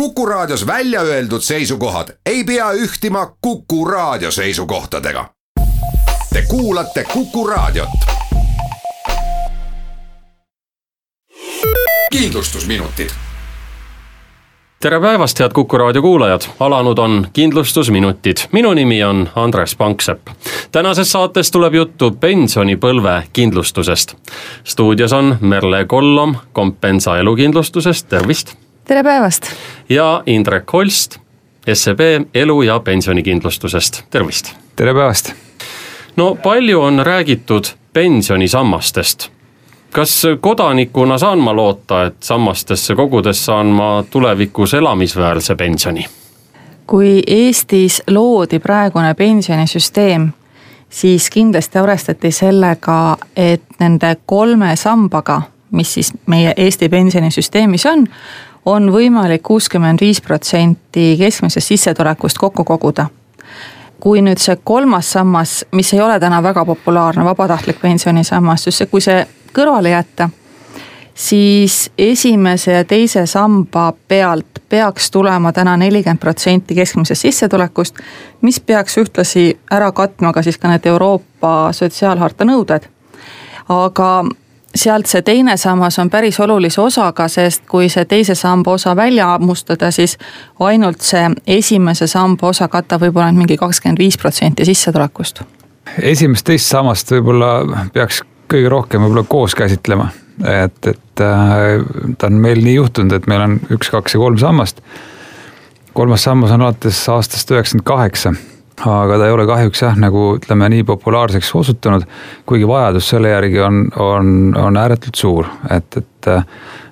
Kuku Raadios välja öeldud seisukohad ei pea ühtima Kuku Raadio seisukohtadega. Te kuulate Kuku Raadiot. kindlustusminutid tere päevast, head Kuku raadio kuulajad, alanud on kindlustusminutid, minu nimi on Andres Panksepp. tänases saates tuleb juttu pensionipõlve kindlustusest. stuudios on Merle Kollom Kompensa elukindlustusest, tervist tere päevast! ja Indrek Holst SEB elu- ja pensionikindlustusest, tervist! tere päevast! no palju on räägitud pensionisammastest. kas kodanikuna saan ma loota, et sammastesse kogudes saan ma tulevikus elamisväärse pensioni? kui Eestis loodi praegune pensionisüsteem, siis kindlasti arvestati sellega, et nende kolme sambaga, mis siis meie Eesti pensionisüsteemis on, on võimalik kuuskümmend viis protsenti keskmisest sissetulekust kokku koguda. kui nüüd see kolmas sammas, mis ei ole täna väga populaarne, vabatahtlik pensionisammas, just see, kui see kõrvale jätta, siis esimese ja teise samba pealt peaks tulema täna nelikümmend protsenti keskmisest sissetulekust, mis peaks ühtlasi ära katma ka siis ka need Euroopa sotsiaalharta nõuded. aga sealt see teine sammas on päris olulise osaga, sest kui see teise samba osa välja hammustada, siis ainult see esimese samba osa katab võib-olla mingi kakskümmend viis protsenti sissetulekust. esimest, teist sammast võib-olla peaks kõige rohkem võib-olla koos käsitlema, et, et äh, ta on meil nii juhtunud, et meil on üks, kaks ja kolm sammast. kolmas sammas on alates aastast üheksakümmend kaheksa aga ta ei ole kahjuks jah, nagu ütleme nii populaarseks osutunud, kuigi vajadus selle järgi on, on, on ääretult suur, et, et äh,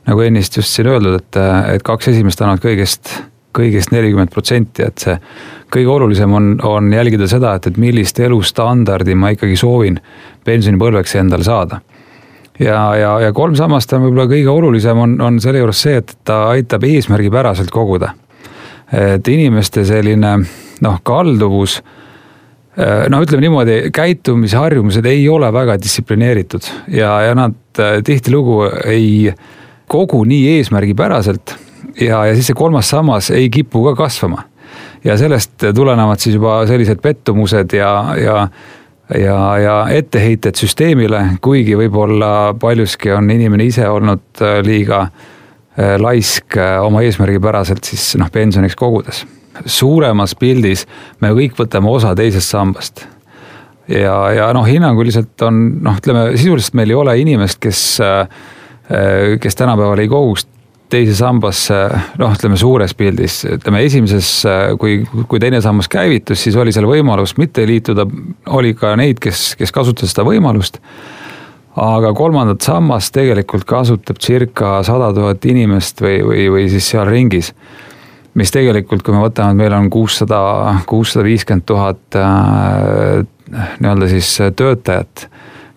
nagu ennist just siin öeldud, et, et kaks esimest annavad kõigest, kõigest nelikümmend protsenti, et see kõige olulisem on, on jälgida seda, et, et millist elustandardi ma ikkagi soovin pensionipõlveks endale saada ja, ja, ja kolm sammast on võib-olla kõige olulisem, on, on selle juures see, et ta aitab eesmärgipäraselt koguda. et inimeste selline noh, kalduvus noh, ütleme niimoodi, käitumisharjumused ei ole väga distsiplineeritud ja, ja nad äh, tihtilugu ei kogu nii eesmärgipäraselt. ja, ja siis see kolmas sammas ei kipu ka kasvama. ja sellest tulenevad siis juba sellised pettumused ja, ja ja, ja etteheited süsteemile, kuigi võib-olla paljuski on inimene ise olnud äh, liiga laisk oma eesmärgipäraselt siis noh, pensioniks kogudes suuremas pildis me kõik võtame osa teisest sambast. ja, ja noh, hinnanguliselt on noh, ütleme sisuliselt meil ei ole inimest, kes, äh, kes tänapäeval ei koguks teise sambasse, noh, ütleme suures pildis, ütleme esimeses, kui, kui teine sammas käivitus, siis oli seal võimalus mitte liituda, oli ka neid, kes, kes kasutasid seda võimalust. aga kolmandat sammast tegelikult kasutab circa sada tuhat inimest või, või, või siis seal ringis mis tegelikult, kui me võtame, et meil on kuussada, kuussada viiskümmend tuhat äh, nii-öelda siis töötajat,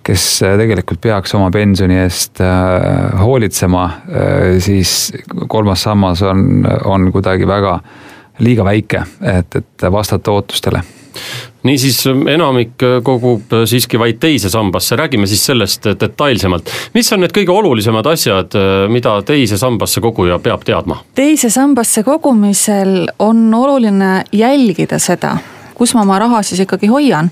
kes tegelikult peaks oma pensioni eest äh, hoolitsema, äh, siis kolmas sammas on, on kuidagi väga liiga väike, et, et vastata ootustele niisiis enamik kogub siiski vaid teise sambasse, räägime siis sellest detailsemalt. mis on need kõige olulisemad asjad, mida teise sambasse koguja peab teadma? teise sambasse kogumisel on oluline jälgida seda, kus ma oma raha siis ikkagi hoian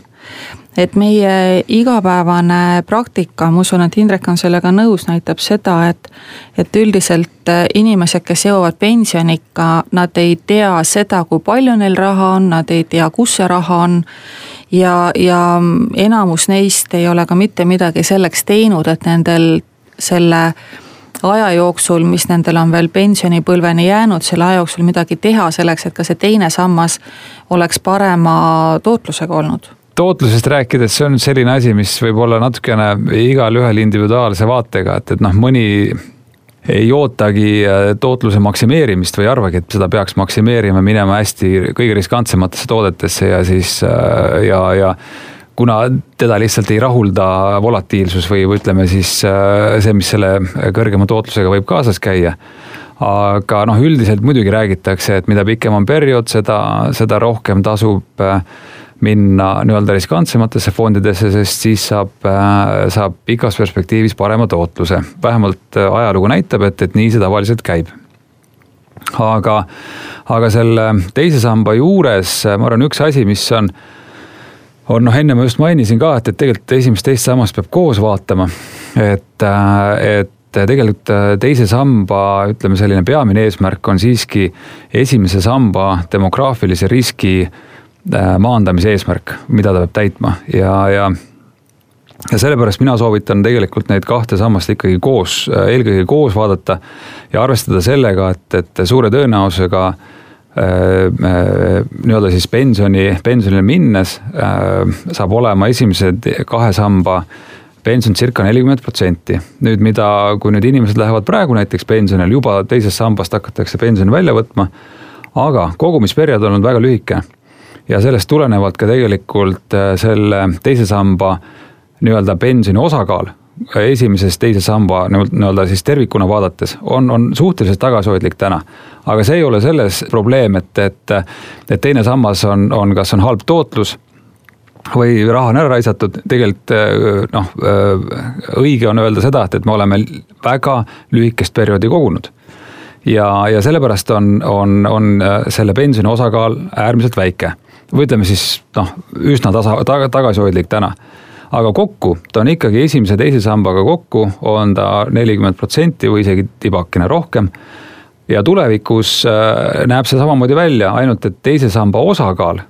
et meie igapäevane praktika, ma usun, et Indrek on sellega nõus, näitab seda, et, et üldiselt äh, inimesed, kes jõuavad pensioniikka, nad ei tea seda, kui palju neil raha on, nad ei tea, kus see raha on. ja, ja enamus neist ei ole ka mitte midagi selleks teinud, et nendel selle aja jooksul, mis nendel on veel pensionipõlveni jäänud, selle aja jooksul midagi teha selleks, et ka see teine sammas oleks parema tootlusega olnud tootlusest rääkides, see on selline asi, mis võib olla natukene igalühel individuaalse vaatega, et, et noh, mõni ei ootagi äh, tootluse maksimeerimist või arvagi, et seda peaks maksimeerima, minema hästi kõige riskantsematesse toodetesse ja siis äh, ja, ja kuna teda lihtsalt ei rahulda volatiilsus või, või ütleme siis äh, see, mis selle kõrgema tootlusega võib kaasas käia. aga noh, üldiselt muidugi räägitakse, et mida pikem on periood, seda, seda rohkem tasub minna nii-öelda riskantsematesse fondidesse, sest siis saab, äh, saab pikas perspektiivis parema tootluse. vähemalt äh, ajalugu näitab, et, et nii see tavaliselt käib. aga, aga selle teise samba juures ma arvan, üks asi, mis on on noh, enne ma just mainisin ka, et, et tegelikult esimest-teist sammast peab koos vaatama. et, et tegelikult teise samba, ütleme selline peamine eesmärk on siiski esimese samba demograafilise riski äh, maandamise eesmärk, mida ta peab täitma ja, ja ja sellepärast mina soovitan tegelikult neid kahte sammast ikkagi koos, eelkõige koos vaadata ja arvestada sellega, et, et suure tõenäosusega äh, Äh, äh, nii-öelda siis pensioni, pensionile minnes äh, saab olema esimese kahe samba pension circa nelikümmend protsenti. nüüd, mida, kui nüüd inimesed lähevad praegu näiteks pensionile, juba teisest sambast hakatakse pensioni välja võtma, aga kogumisperiood on olnud väga lühike. Ja sellest tulenevalt ka tegelikult selle teise samba nii-öelda pensioni osakaal esimeses, teise samba nii-öelda siis tervikuna vaadates on, on suhteliselt tagasihoidlik täna. aga see ei ole selles probleem, et, et, et teine sammas on, on, kas on halb tootlus või raha on ära raisatud, tegelikult noh, õige on öelda seda, et, et me oleme väga lühikest perioodi kogunud. ja, ja sellepärast on, on, on selle pensioni osakaal äärmiselt väike või ütleme siis noh, üsna tasa, tagasihoidlik täna aga kokku ta on ikkagi esimese, teise sambaga kokku on ta nelikümmend protsenti või isegi tibakene rohkem. ja tulevikus äh, näeb see samamoodi välja, ainult et teise samba osakaal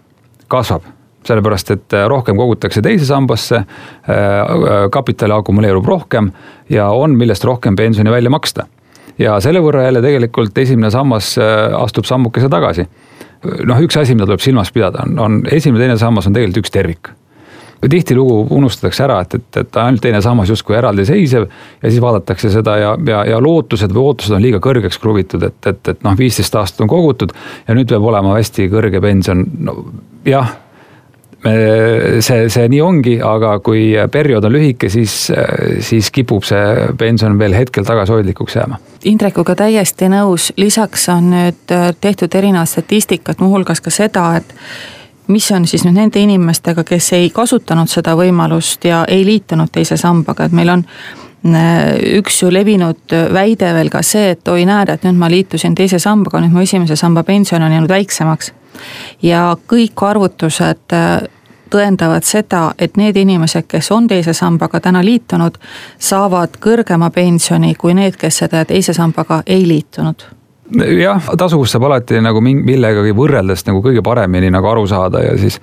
kasvab sellepärast, et äh, rohkem kogutakse teise sambasse, äh, kapitali akumuleerub rohkem ja on, millest rohkem pensioni välja maksta. ja selle võrra jälle tegelikult esimene sammas astub sammukese tagasi. Noh, üks asi, mida tuleb silmas pidada, on, on esimene, teine sammas on tegelikult üks tervik. Tihtilugu unustatakse ära, et, et, et ainult teine sammas justkui eraldiseisev ja siis vaadatakse seda ja, ja, ja lootused või ootused on liiga kõrgeks kruvitud, et, et, et noh, viisteist aastat on kogutud ja nüüd peab olema hästi kõrge pension, no jah see, see nii ongi, aga kui periood on lühike, siis, siis kipub see pension veel hetkel tagasihoidlikuks jääma. Indrekuga täiesti nõus, lisaks on nüüd tehtud erinevat statistikat, muuhulgas ka seda, et mis on siis nüüd nende inimestega, kes ei kasutanud seda võimalust ja ei liitunud teise sambaga, et meil on äh, üks ju levinud väide veel ka see, et oi, näed, et nüüd ma liitusin teise sambaga, nüüd mu esimese samba pension on jäänud väiksemaks. ja kõik arvutused äh, tõendavad seda, et need inimesed, kes on teise sambaga täna liitunud, saavad kõrgema pensioni kui need, kes seda teise sambaga ei liitunud jah, tasuvust saab alati nagu millegagi võrreldes nagu kõige paremini nagu aru saada ja siis.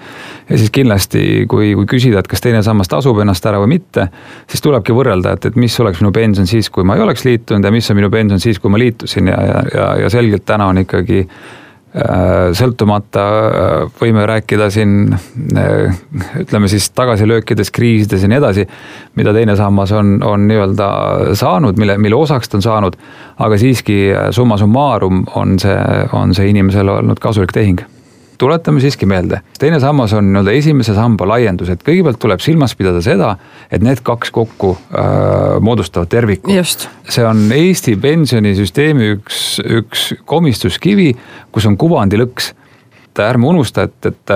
ja siis kindlasti, kui, kui küsida, et kas teine sammas tasub ennast ära või mitte, siis tulebki võrrelda, et, et mis oleks minu pension siis, kui ma ei oleks liitunud ja mis on minu pension siis, kui ma liitusin ja, ja, ja, ja selgelt täna on ikkagi sõltumata äh, võime rääkida siin äh, ütleme siis tagasilöökides, kriisides ja nii edasi, mida teine sammas on, on nii-öelda saanud, mille, mille osaks ta on saanud, aga siiski summa summarum on see, on see inimesele olnud kasulik tehing tuletame siiski meelde, teine sammas on nii-öelda esimese samba laiendus, et kõigepealt tuleb silmas pidada seda, et need kaks kokku äh, moodustavad terviku. see on Eesti pensionisüsteemi üks, üks komistuskivi, kus on kuvandilõks ärme unusta, et, et,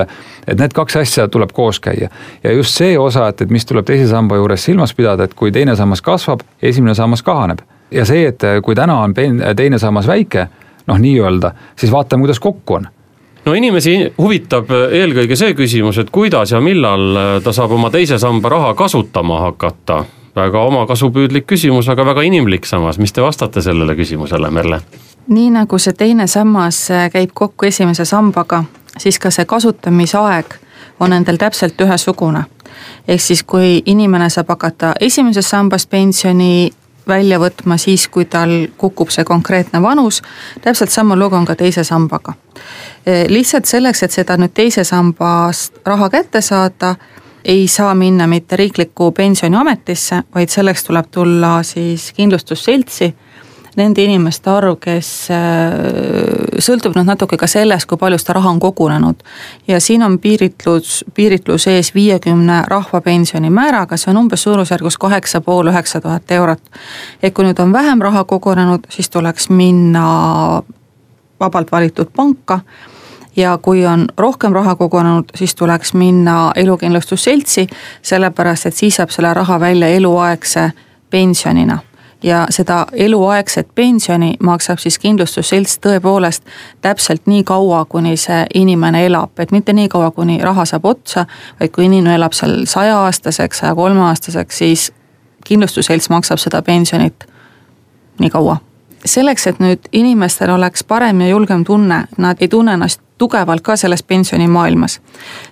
et need kaks asja tuleb koos käia. ja just see osa, et, et mis tuleb teise samba juures silmas pidada, et kui teine sammas kasvab, esimene sammas kahaneb. ja see, et kui täna on teine sammas väike, noh, nii-öelda, siis vaatame, kuidas kokku on no inimesi huvitab eelkõige see küsimus, et kuidas ja millal ta saab oma teise samba raha kasutama hakata. väga omakasupüüdlik küsimus, aga väga inimlik samas, mis te vastate sellele küsimusele, Merle? nii nagu see teine sammas käib kokku esimese sambaga, siis ka see kasutamisaeg on nendel täpselt ühesugune. ehk siis, kui inimene saab hakata esimeses sambas pensioni välja võtma siis, kui tal kukub see konkreetne vanus. täpselt sama lugu on ka teise sambaga. E, lihtsalt selleks, et seda nüüd teise sambast raha kätte saada, ei saa minna mitte riiklikku pensioniametisse, vaid selleks tuleb tulla siis kindlustusseltsi nende inimeste arv, kes äh, sõltub nüüd natuke ka sellest, kui palju seda raha on kogunenud. ja siin on piiritlus, piiritlus ees viiekümne rahvapensioni määraga, see on umbes suurusjärgus kaheksa pool, üheksa tuhat eurot. et kui nüüd on vähem raha kogunenud, siis tuleks minna vabalt valitud panka ja kui on rohkem raha kogunenud, siis tuleks minna elukindlustusseltsi, sellepärast et siis saab selle raha välja eluaegse pensionina ja seda eluaegset pensioni maksab siis kindlustusselts tõepoolest täpselt nii kaua, kuni see inimene elab, et mitte nii kaua, kuni raha saab otsa, vaid kui inimene elab seal saja-aastaseks, saja kolme aastaseks, siis kindlustusselts maksab seda pensionit nii kaua. Selleks, et nüüd inimestel oleks parem ja julgem tunne, nad ei tunne ennast tugevalt ka selles pensionimaailmas,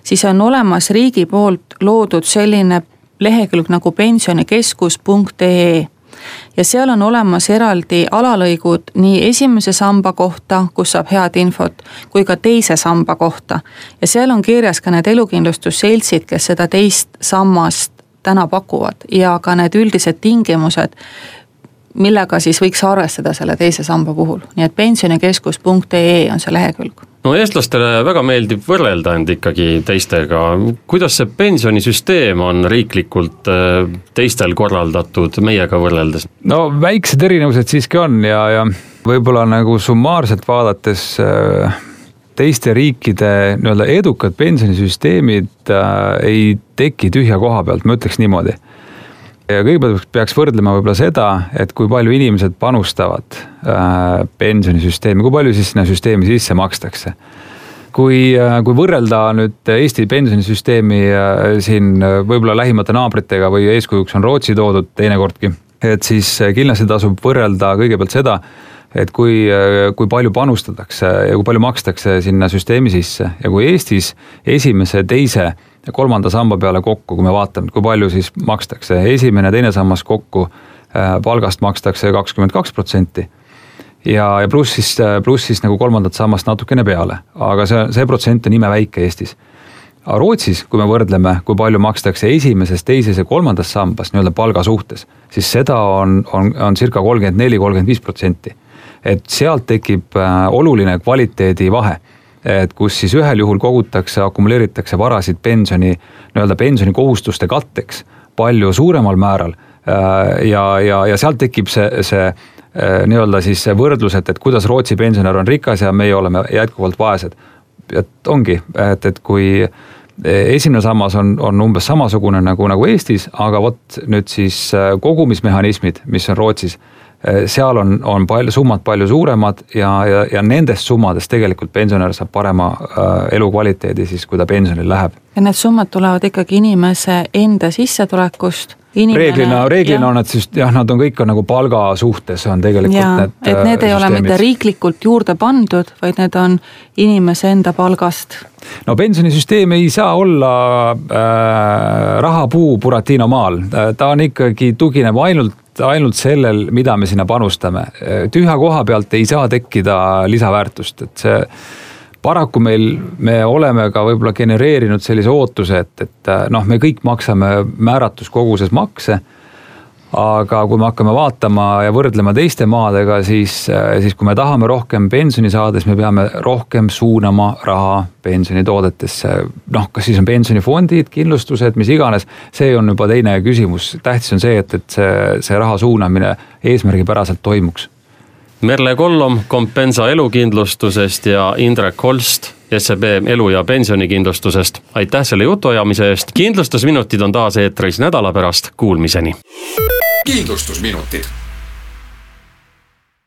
siis on olemas riigi poolt loodud selline lehekülg nagu pensionikeskus.ee ja seal on olemas eraldi alalõigud nii esimese samba kohta, kus saab head infot, kui ka teise samba kohta. ja seal on kirjas ka need elukindlustusseltsid, kes seda teist sammast täna pakuvad ja ka need üldised tingimused, millega siis võiks arvestada selle teise samba puhul, nii et pensionikeskus.ee on see lehekülg no eestlastele väga meeldib võrrelda end ikkagi teistega, kuidas see pensionisüsteem on riiklikult äh, teistel korraldatud meiega võrreldes? no väiksed erinevused siiski on ja, ja võib-olla nagu summaarselt vaadates äh, teiste riikide nii-öelda edukad pensionisüsteemid äh, ei teki tühja koha pealt, ma ütleks niimoodi ja kõigepealt peaks võrdlema võib-olla seda, et kui palju inimesed panustavad äh, pensionisüsteemi, kui palju siis sinna süsteemi sisse makstakse. kui, äh, kui võrrelda nüüd Eesti pensionisüsteemi äh, siin võib-olla lähimate naabritega või eeskujuks on Rootsi toodud teinekordki, et siis kindlasti tasub võrrelda kõigepealt seda, et kui, kui palju panustatakse ja kui palju makstakse sinna süsteemi sisse ja kui Eestis esimese, teise ja kolmanda samba peale kokku, kui me vaatame, kui palju siis makstakse, esimene, teine sammas kokku äh, palgast makstakse kakskümmend kaks protsenti. ja, ja pluss siis, äh, pluss siis nagu kolmandat sammast natukene peale, aga see, see protsent on imeväike Eestis. aga Rootsis, kui me võrdleme, kui palju makstakse esimeses, teises ja kolmandas sambas nii-öelda palga suhtes, siis seda on, on, on circa kolmkümmend neli, kolmkümmend viis protsenti. et sealt tekib äh, oluline kvaliteedivahe et kus siis ühel juhul kogutakse, akumuleeritakse varasid pensioni, nii-öelda pensionikohustuste katteks palju suuremal määral. Äh, ja, ja, ja sealt tekib see, see äh, nii-öelda siis see võrdlus, et, et kuidas Rootsi pensionär on rikas ja meie oleme jätkuvalt vaesed. et ongi, et, et kui esimene sammas on, on umbes samasugune nagu, nagu Eestis, aga vot nüüd siis äh, kogumismehhanismid, mis on Rootsis seal on, on palju, summad palju suuremad ja, ja, ja nendest summadest tegelikult pensionär saab parema äh, elukvaliteedi siis, kui ta pensionile läheb. ja need summad tulevad ikkagi inimese enda sissetulekust Inimene, reeglina, reeglina on nad siis jah, nad on kõik on nagu palga suhtes on tegelikult ja, need. et need ei süsteemid. ole mitte riiklikult juurde pandud, vaid need on inimese enda palgast. no pensionisüsteem ei saa olla äh, rahapuu Buratino maal, ta on ikkagi, tugineb ainult ainult sellel, mida me sinna panustame. tühja koha pealt ei saa tekkida lisaväärtust, et see paraku meil, me oleme ka võib-olla genereerinud sellise ootuse, et, et noh, me kõik maksame määratus koguses makse aga kui me hakkame vaatama ja võrdlema teiste maadega, siis, siis kui me tahame rohkem pensioni saada, siis me peame rohkem suunama raha pensionitoodetesse. noh, kas siis on pensionifondid, kindlustused, mis iganes, see on juba teine küsimus. tähtis on see, et, et see, see raha suunamine eesmärgipäraselt toimuks. Merle Kollom Compensa elukindlustusest ja Indrek Holst SEB elu- ja pensionikindlustusest. aitäh selle jutuajamise eest, kindlustusminutid on taas eetris nädala pärast, kuulmiseni kindlustusminutid